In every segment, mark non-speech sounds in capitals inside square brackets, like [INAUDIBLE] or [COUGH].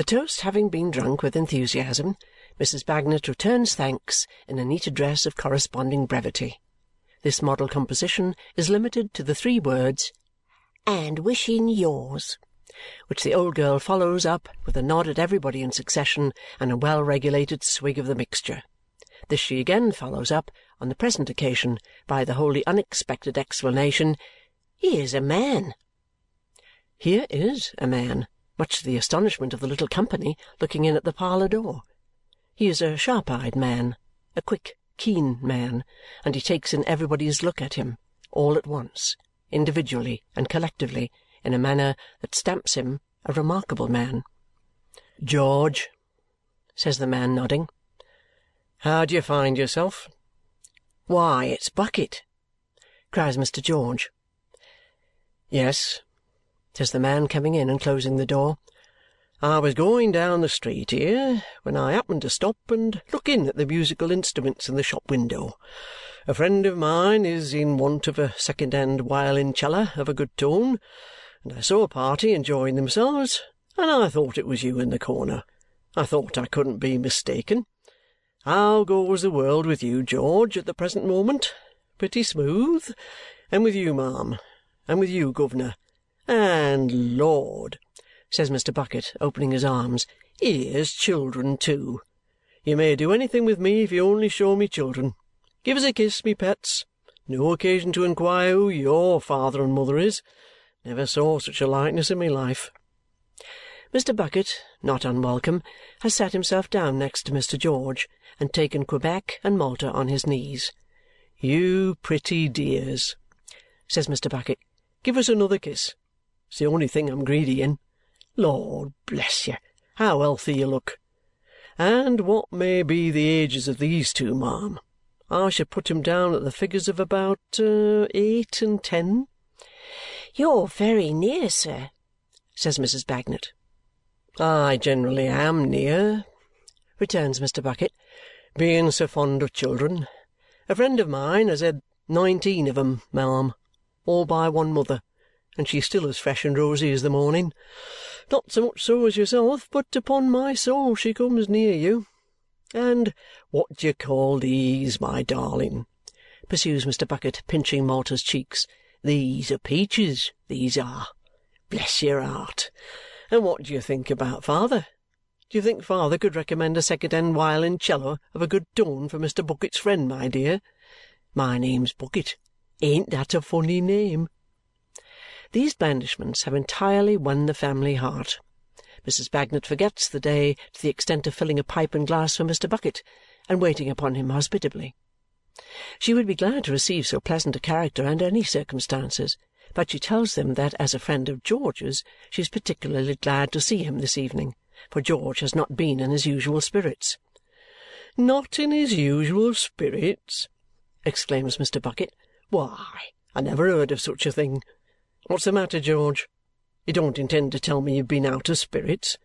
The toast having been drunk with enthusiasm, Mrs. Bagnet returns thanks in a neat address of corresponding brevity. This model composition is limited to the three words, "and wishing yours," which the old girl follows up with a nod at everybody in succession and a well regulated swig of the mixture. This she again follows up, on the present occasion, by the wholly unexpected explanation, "Here's a man!" Here is a man, much to the astonishment of the little company, looking in at the parlour door. He is a sharp eyed man, a quick, keen man, and he takes in everybody's look at him, all at once, individually and collectively, in a manner that stamps him a remarkable man. "George," says the man, nodding. "How do you find yourself?" "Why, it's Bucket!" cries Mr. George. "Yes," says the man, coming in and closing the door. I was going down the street here when I happened to stop and look in at the musical instruments in the shop window. A friend of mine is in want of a second-hand violoncello of a good tone, and I saw a party enjoying themselves, and I thought it was you in the corner. I thought I couldn't be mistaken. How goes the world with you, George, at the present moment? Pretty smooth? And with you, ma'am? And with you, governor? And Lord!" says Mr. Bucket, opening his arms, "here's children too! You may do anything with me if you only show me children. Give us a kiss, me pets. No occasion to inquire who YOUR father and mother is. Never saw such a likeness in my life." Mr. Bucket, not unwelcome, has sat himself down next to Mr. George and taken Quebec and Malta on his knees. "You pretty dears," says Mr. Bucket, "give us another kiss. It's the only thing I'm greedy in. Lord bless you, how healthy you look! And what may be the ages of these two, ma'am? I should put 'em down at the figures of about uh, eight and ten." "You're very near, sir," says Mrs. Bagnet. "I generally am near," returns Mr. Bucket, "being so fond of children. A friend of mine has had nineteen of 'em, ma'am, all by one mother, and she's still as fresh and rosy as the morning. Not so much so as yourself, but upon my soul she comes near you. And what do you call these, my darling?" pursues Mr. Bucket, pinching Malta's cheeks. "These are peaches, these are. Bless your heart! And what do you think about father? Do you think father could recommend a second-hand violoncello of a good tone for Mr. Bucket's friend, my dear? My name's Bucket. Ain't that a funny name?" These blandishments have entirely won the family heart. Mrs. Bagnet forgets the day to the extent of filling a pipe and glass for Mr. Bucket and waiting upon him hospitably. She would be glad to receive so pleasant a character under any circumstances, but she tells them that as a friend of George's she is particularly glad to see him this evening, for George has not been in his usual spirits. "Not in his usual spirits!" exclaims Mr. Bucket. "Why, I never heard of such a thing! What's the matter, George? You don't intend to tell me you've been out of spirits?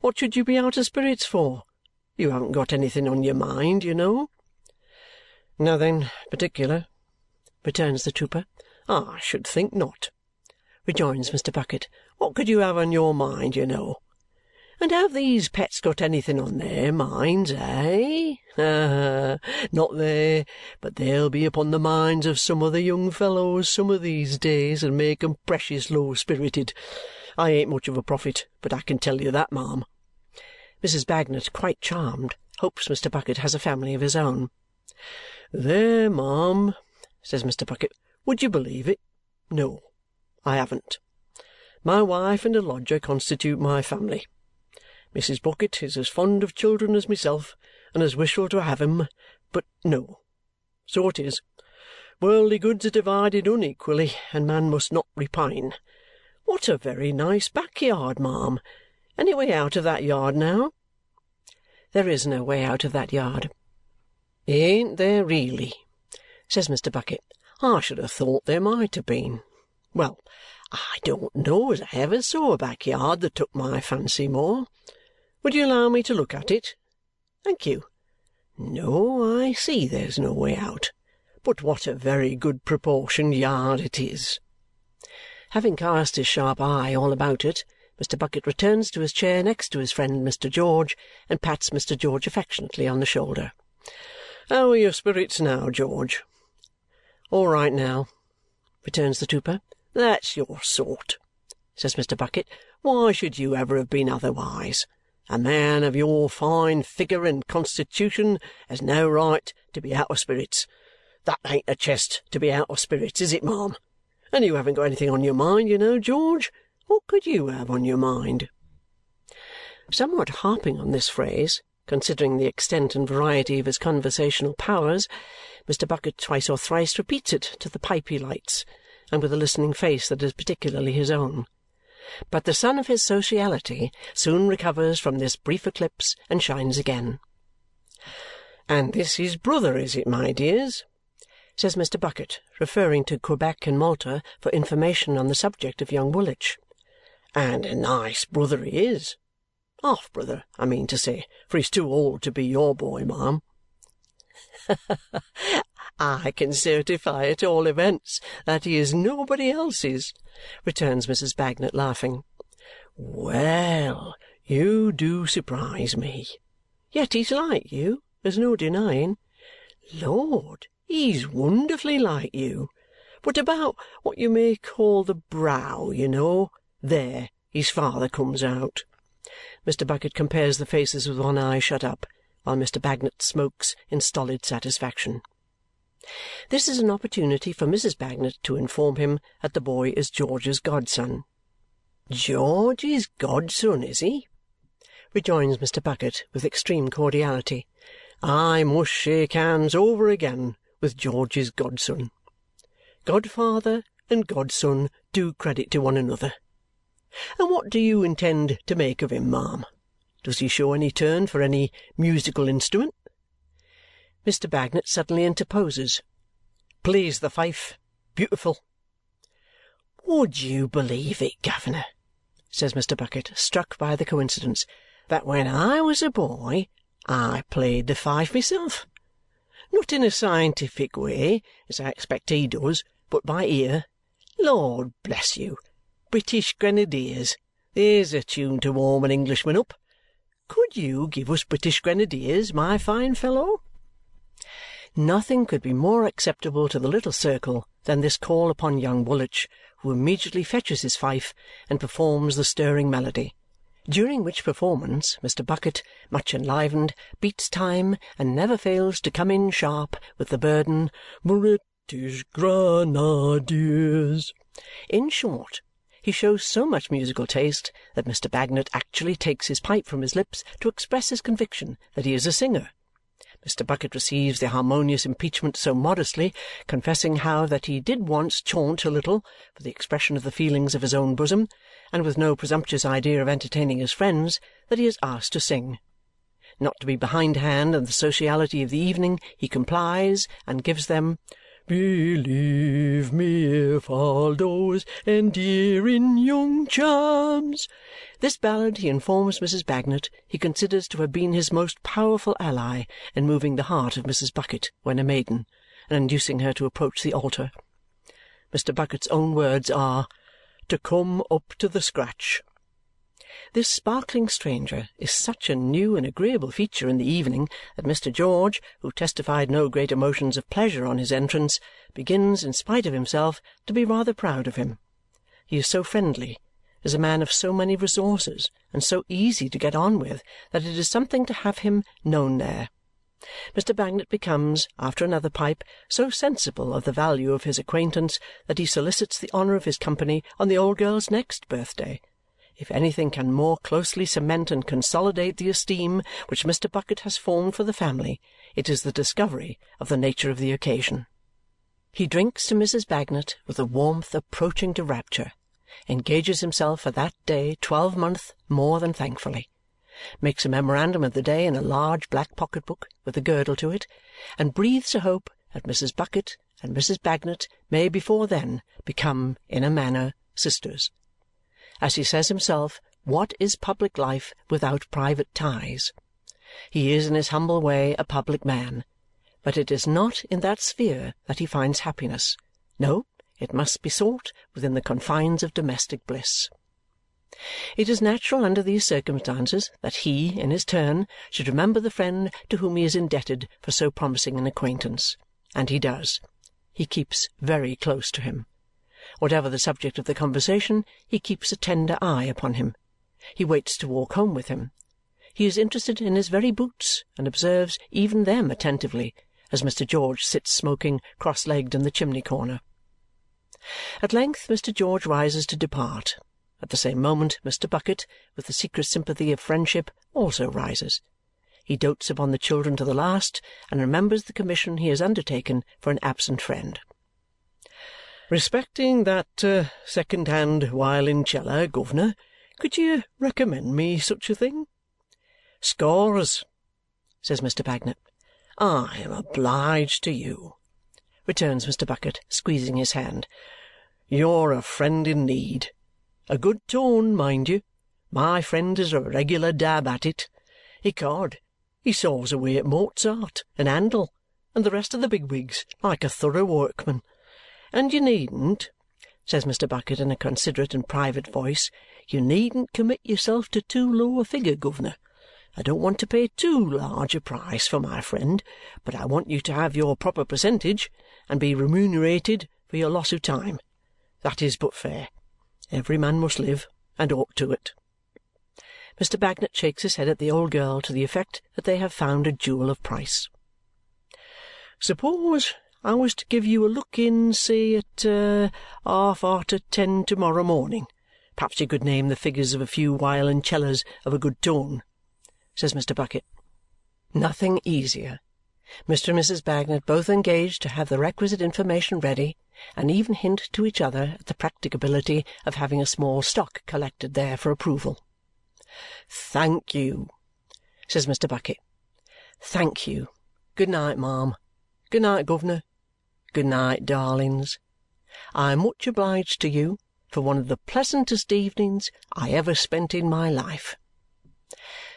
What should you be out of spirits for? You haven't got anything on your mind, you know." "Nothing particular," returns the trooper. "I should think not," rejoins Mr. Bucket. "What could you have on your mind, you know? And have these pets got anything on their minds, eh? [LAUGHS] Not they, but they'll be upon the minds of some of the young fellows some of these days and make 'em precious low-spirited. I ain't much of a prophet, but I can tell you that, ma'am." Mrs. Bagnet, quite charmed, hopes Mr. Bucket has a family of his own. "There, ma'am!" says Mr. Bucket. "Would you believe it? No, I haven't. My wife and a lodger constitute my family. Mrs. Bucket is as fond of children as myself and as wishful to have 'em, but no. So it is. Worldly goods are divided unequally, and man must not repine. What a very nice backyard, ma'am! Any way out of that yard now?" There is no way out of that yard. "Ain't there really?" says Mr. Bucket. "I should have thought there might have been. Well, I don't know as I ever saw a backyard that took my fancy more. Would you allow me to look at it? Thank you. No, I see there's no way out. But what a very good proportioned yard it is!" Having cast his sharp eye all about it, Mr. Bucket returns to his chair next to his friend Mr. George and pats Mr. George affectionately on the shoulder. "How are your spirits now, George?" "All right now," returns the trooper. "That's your sort," says Mr. Bucket. "Why should you ever have been otherwise? A man of your fine figure and constitution has no right to be out of spirits. That ain't a chest to be out of spirits, is it, ma'am? And you haven't got anything on your mind, you know, George. What could you have on your mind?" Somewhat harping on this phrase, considering the extent and variety of his conversational powers, Mr. Bucket twice or thrice repeats it to the pipe he lights, and with a listening face that is particularly his own. But the sun of his sociality soon recovers from this brief eclipse and shines again. "And this is brother, is it, my dears?" says Mr. Bucket, referring to Quebec and Malta for information on the subject of young Woolwich. "And a nice brother he is. Half brother, I mean to say, for he's too old to be your boy, ma'am." [LAUGHS] "I can certify at all events that he is nobody else's," returns Mrs. Bagnet, laughing. "Well, you do surprise me. Yet he's like you, there's no denying. Lord! He's wonderfully like you. But about what you may call the brow, you know, there his father comes out." Mr. Bucket compares the faces with one eye shut up, while Mr. Bagnet smokes in stolid satisfaction. This is an opportunity for Mrs. Bagnet to inform him that the boy is George's godson. "George's godson, is he?" rejoins Mr. Bucket with extreme cordiality. "I must shake hands over again with George's godson. Godfather and godson do credit to one another. And what do you intend to make of him, ma'am? Does he show any turn for any musical instrument?" Mr. Bagnet suddenly interposes. "Plays the fife. Beautiful!" "Would you believe it, governor says Mr. Bucket, struck by the coincidence, "that when I was a boy I played the fife myself? Not in a scientific way, as I expect he does, but by ear. Lord bless you! British Grenadiers there's a tune to warm an Englishman up. Could you give us British Grenadiers, my fine fellow?" Nothing could be more acceptable to the little circle than this call upon young Woolwich, who immediately fetches his fife and performs the stirring melody during which performance Mr. Bucket, much enlivened, beats time and never fails to come in sharp with the burden, "British Grenadiers." In short, he shows so much musical taste that Mr. Bagnet actually takes his pipe from his lips to express his conviction that he is a singer. Mr. Bucket receives the harmonious impeachment so modestly, confessing how that he did once chaunt a little for the expression of the feelings of his own bosom, and with no presumptuous idea of entertaining his friends, that he is asked to sing. Not to be behindhand in the sociality of the evening, he complies and gives them Believe me if all those endearing young charms this ballad, he informs Mrs. Bagnet, he considers to have been his most powerful ally in moving the heart of Mrs. Bucket when a maiden and inducing her to approach the altar. Mr. Bucket's own words are, "To come up to the scratch." This sparkling stranger is such a new and agreeable feature in the evening that Mr. George, who testified no great emotions of pleasure on his entrance, begins, in spite of himself, to be rather proud of him. He is so friendly, is a man of so many resources, and so easy to get on with that it is something to have him known there. Mr. Bagnet becomes, after another pipe, so sensible of the value of his acquaintance that he solicits the honour of his company on the old girl's next birthday if anything can more closely cement and consolidate the esteem which Mr. Bucket has formed for the family, it is the discovery of the nature of the occasion. He drinks to Mrs. Bagnet with a warmth approaching to rapture, engages himself for that day twelvemonth more than thankfully, makes a memorandum of the day in a large black pocket-book with a girdle to it, and breathes a hope that Mrs. Bucket and Mrs. Bagnet may before then become, in a manner, sisters. As he says himself, what is public life without private ties? He is in his humble way a public man, but it is not in that sphere that he finds happiness. No, it must be sought within the confines of domestic bliss. It is natural under these circumstances that he, in his turn, should remember the friend to whom he is indebted for so promising an acquaintance. And he does. He keeps very close to him. Whatever the subject of the conversation, he keeps a tender eye upon him. He waits to walk home with him. He is interested in his very boots and observes even them attentively as Mr. George sits smoking cross-legged in the chimney-corner. At length Mr. George rises to depart. At the same moment Mr. Bucket, with the secret sympathy of friendship, also rises. He dotes upon the children to the last and remembers the commission he has undertaken for an absent friend. Respecting that uh, second-hand violonceller, governor, could you recommend me such a thing? Scores, says Mr. Bagnet. I am obliged to you, returns Mr. Bucket, squeezing his hand. You're a friend in need. A good tone, mind you. My friend is a regular dab at it. Ecod, he saws away at Mozart and Handel and the rest of the bigwigs like a thorough workman. And you needn't, says Mr. Bucket in a considerate and private voice, you needn't commit yourself to too low a figure, governor. I don't want to pay too large a price for my friend, but I want you to have your proper percentage and be remunerated for your loss of time. That is but fair. Every man must live, and ought to it. Mr. Bagnet shakes his head at the old girl to the effect that they have found a jewel of price. Suppose I was to give you a look in, say, at uh, half arter ten to-morrow morning. Perhaps you could name the figures of a few violoncellers of a good tone, says Mr. Bucket. Nothing easier. Mr. and Mrs. Bagnet both engaged to have the requisite information ready and even hint to each other at the practicability of having a small stock collected there for approval. "Thank you," says Mr. Bucket. "Thank you. Good night, ma'am. Good night, governor. Good night, darlings. I am much obliged to you for one of the pleasantest evenings I ever spent in my life."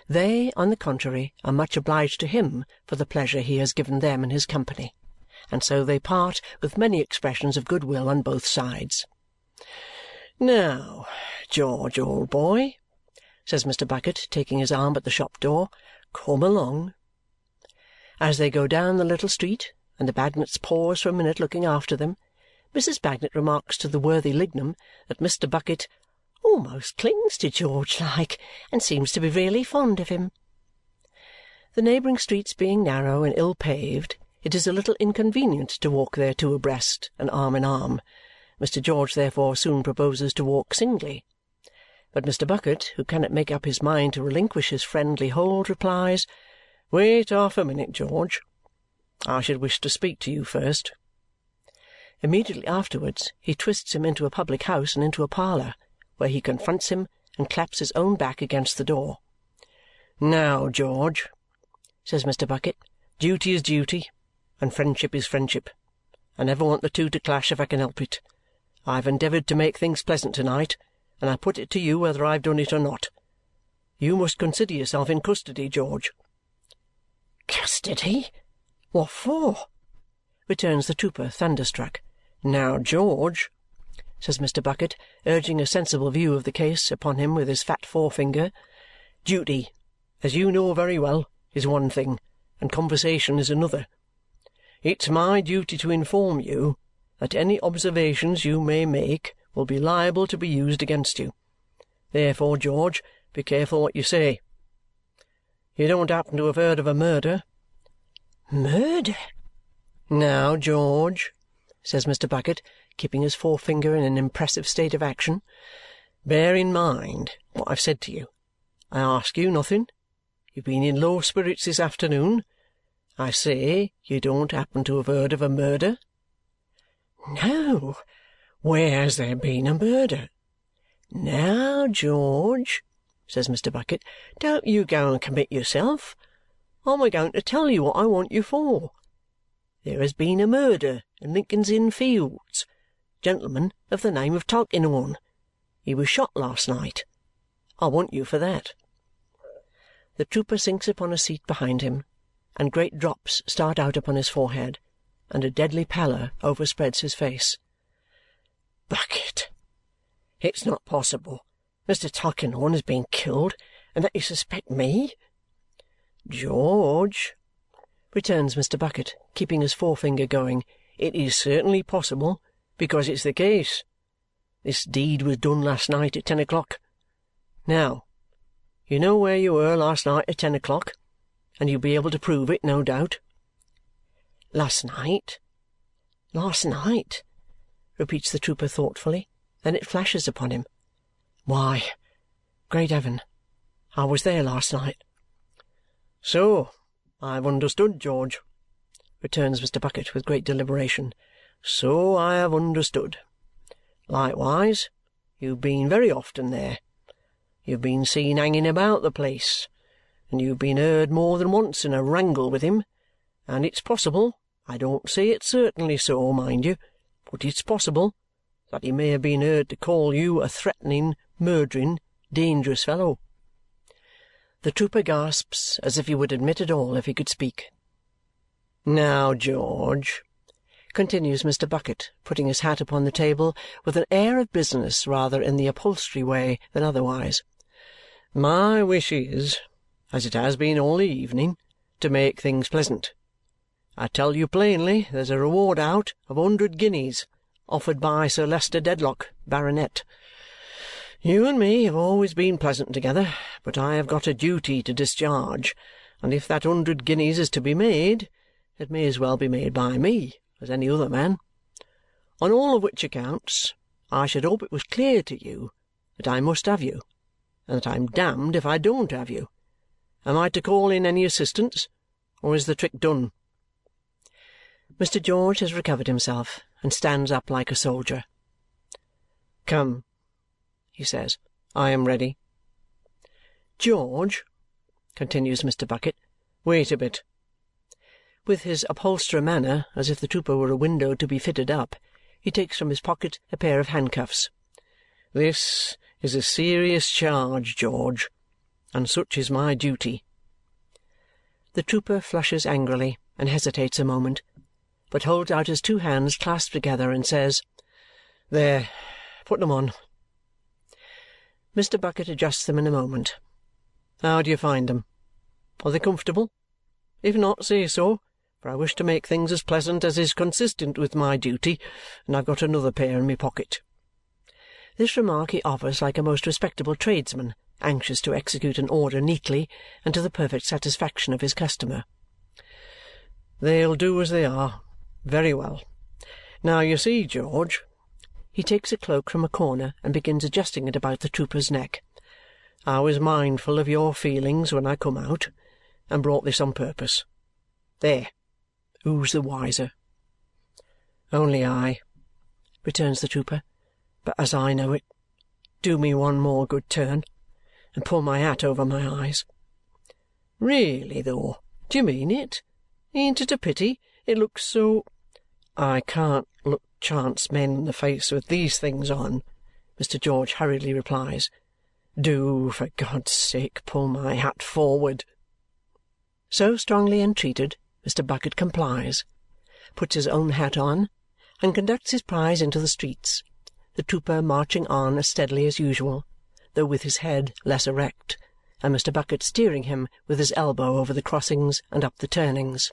They, on the contrary, are much obliged to him for the pleasure he has given them in his company, and so they part with many expressions of good will on both sides. "Now, George, old boy," says Mr. Bucket, taking his arm at the shop door, "come along." As they go down the little street and the Bagnets pause for a minute looking after them, Mrs. Bagnet remarks to the worthy Lignum that Mr. Bucket "almost clings to George like and seems to be really fond of him." The neighbouring streets being narrow and ill paved, it is a little inconvenient to walk there two abreast and arm in arm. Mr. George therefore soon proposes to walk singly. But Mr. Bucket, who cannot make up his mind to relinquish his friendly hold, replies, "Wait half a minute, George. I should wish to speak to you first." Immediately afterwards he twists him into a public house and into a parlour, where he confronts him and claps his own back against the door. "Now, George," says Mr. Bucket, "duty is duty, and friendship is friendship. I never want the two to clash if I can help it. I have endeavoured to make things pleasant to night and I put it to you whether I have done it or not. You must consider yourself in custody, George." "Custody? What for?" returns the trooper, thunderstruck. "Now, George," says Mr. Bucket, urging a sensible view of the case upon him with his fat forefinger, "duty, as you know very well, is one thing, and conversation is another. It's my duty to inform you that any observations you may make will be liable to be used against you. Therefore, George, be careful what you say. You don't happen to have heard of a murder?" "Murder?" "Now, George," says Mr. Bucket, keeping his forefinger in an impressive state of action, "bear in mind what I've said to you. I ask you nothing. You've been in low spirits this afternoon. I say you don't happen to have heard of a murder?" "No. Where has there been a murder?" "Now, George," says Mr. Bucket, "don't you go and commit yourself. I'm a going to tell you what I want you for. There has been a murder in Lincoln's Inn Fields. Gentleman of the name of Tulkinghorn. He was shot last night. I want you for that." The trooper sinks upon a seat behind him, and great drops start out upon his forehead, and a deadly pallor overspreads his face. Bucket, it's not possible Mr. Tulkinghorn has been killed and that you suspect me?" "George," returns Mr. Bucket, keeping his forefinger going, "it is certainly possible, because it's the case. This deed was done last night at ten o'clock. Now, you know where you were last night at ten o'clock, and you'll be able to prove it, no doubt." "Last night? Last night?" repeats the trooper thoughtfully. Then it flashes upon him. "Why, great heaven, I was there last night!" "So I have understood, George," returns Mr. Bucket with great deliberation. "So I have understood. Likewise, you have been very often there. You have been seen hanging about the place, and you have been heard more than once in a wrangle with him, and it's possible I don't say it's certainly so, mind you, but it's possible that he may have been heard to call you a threatening, murdering, dangerous fellow." The trooper gasps as if he would admit it all if he could speak. "Now, George," continues Mr. Bucket, putting his hat upon the table with an air of business rather in the upholstery way than otherwise, "my wish is, as it has been all the evening, to make things pleasant. I tell you plainly there's a reward out of a hundred guineas offered by Sir Leicester Dedlock, Baronet. You and me have always been pleasant together, but I have got a duty to discharge, and if that hundred guineas is to be made, it may as well be made by me as any other man. On all of which accounts, I should hope it was clear to you that I must have you, and that I'm damned if I don't have you. Am I to call in any assistance, or is the trick done?" Mr. George has recovered himself and stands up like a soldier. "Come," he says. "I am ready." "George," continues Mr. Bucket, "wait a bit." With his upholsterer manner, as if the trooper were a window to be fitted up, he takes from his pocket a pair of handcuffs. "This is a serious charge, George, and such is my duty." The trooper flushes angrily and hesitates a moment but holds out his two hands clasped together and says, "There! Put them on." Mr. Bucket adjusts them in a moment. "How do you find them? Are they comfortable? If not, say so, for I wish to make things as pleasant as is consistent with my duty, and I've got another pair in my pocket." This remark he offers like a most respectable tradesman, anxious to execute an order neatly and to the perfect satisfaction of his customer. "They'll do as they are. Very well. Now, you see, George," he takes a cloak from a corner and begins adjusting it about the trooper's neck, "I was mindful of your feelings when I come out, and brought this on purpose. There! Who's the wiser?" "Only I," returns the trooper. "But as I know it, do me one more good turn and pull my hat over my eyes." "Really, though, do you mean it? Ain't it a pity? It looks so "I can't look chance men in the face with these things on," Mr. George hurriedly replies. "Do, for God's sake, pull my hat forward!" So strongly entreated, Mr. Bucket complies, puts his own hat on, and conducts his prize into the streets, the trooper marching on as steadily as usual, though with his head less erect, and Mr. Bucket steering him with his elbow over the crossings and up the turnings.